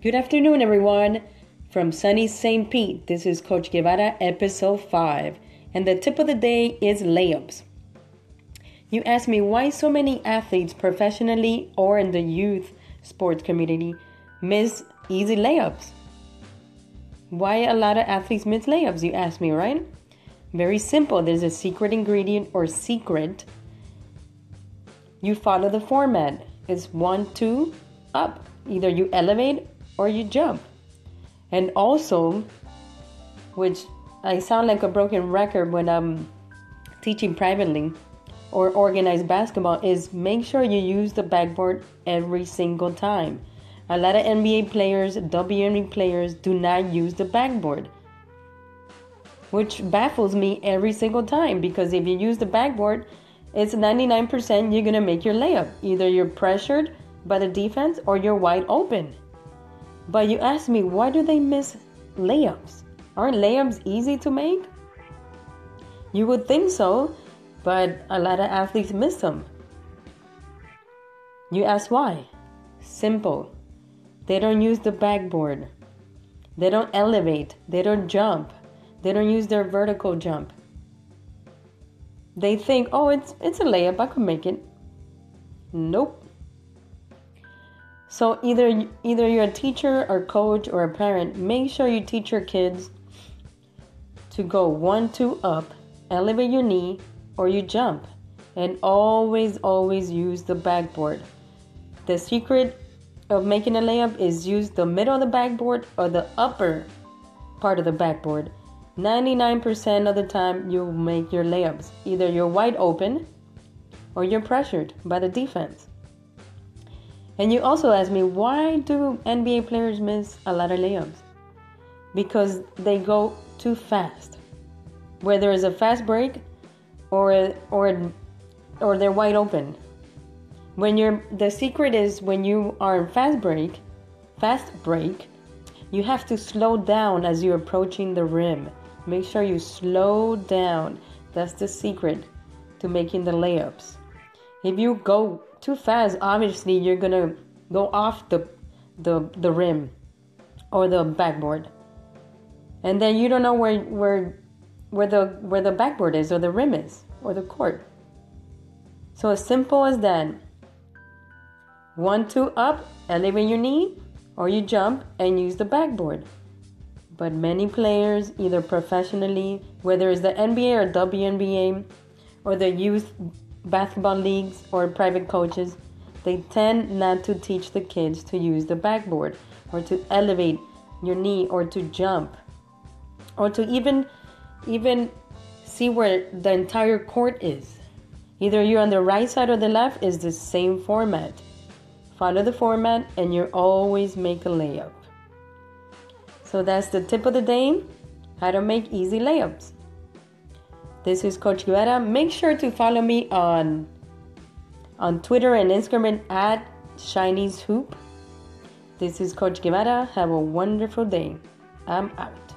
Good afternoon, everyone. From sunny St. Pete, this is Coach Guevara, episode 5, and the tip of the day is layups. You asked me why so many athletes, professionally or in the youth sports community, miss easy layups. Why a lot of athletes miss layups, you asked me, right? Very simple. There's a secret ingredient or secret. You follow the format. It's one, two, up. Either you elevate or you jump. And also, which I sound like a broken record when I'm teaching privately or organized basketball, is make sure you use the backboard every single time. A lot of NBA players, WNBA players do not use the backboard, which baffles me every single time because if you use the backboard, it's 99% you're going to make your layup. Either you're pressured by the defense or you're wide open. But you ask me, why do they miss layups? Aren't layups easy to make? You would think so, but a lot of athletes miss them. You ask why? Simple. They don't use the backboard. They don't elevate. They don't jump. They don't use their vertical jump. They think, oh, it's it's a layup. I can make it. Nope. So either either you're a teacher or coach or a parent, make sure you teach your kids to go one two up, elevate your knee, or you jump, and always always use the backboard. The secret of making a layup is use the middle of the backboard or the upper part of the backboard. 99% of the time you'll make your layups. Either you're wide open or you're pressured by the defense. And you also asked me, why do NBA players miss a lot of layups? Because they go too fast. Whether it's a fast break or or or they're wide open. When you're the secret is when you are in fast break, fast break, you have to slow down as you're approaching the rim. Make sure you slow down. That's the secret to making the layups. If you go too fast, obviously you're gonna go off the the the rim or the backboard, and then you don't know where where where the where the backboard is or the rim is or the court. So as simple as that. One two up, elevate your knee, or you jump and use the backboard. But many players, either professionally, whether it's the NBA or WNBA, or the youth basketball leagues or private coaches, they tend not to teach the kids to use the backboard or to elevate your knee or to jump or to even even see where the entire court is. Either you're on the right side or the left is the same format. Follow the format and you always make a layup. So that's the tip of the day how to make easy layups. This is Coach Guevara. Make sure to follow me on on Twitter and Instagram at Chinese Hoop. This is Coach Guevara. Have a wonderful day. I'm out.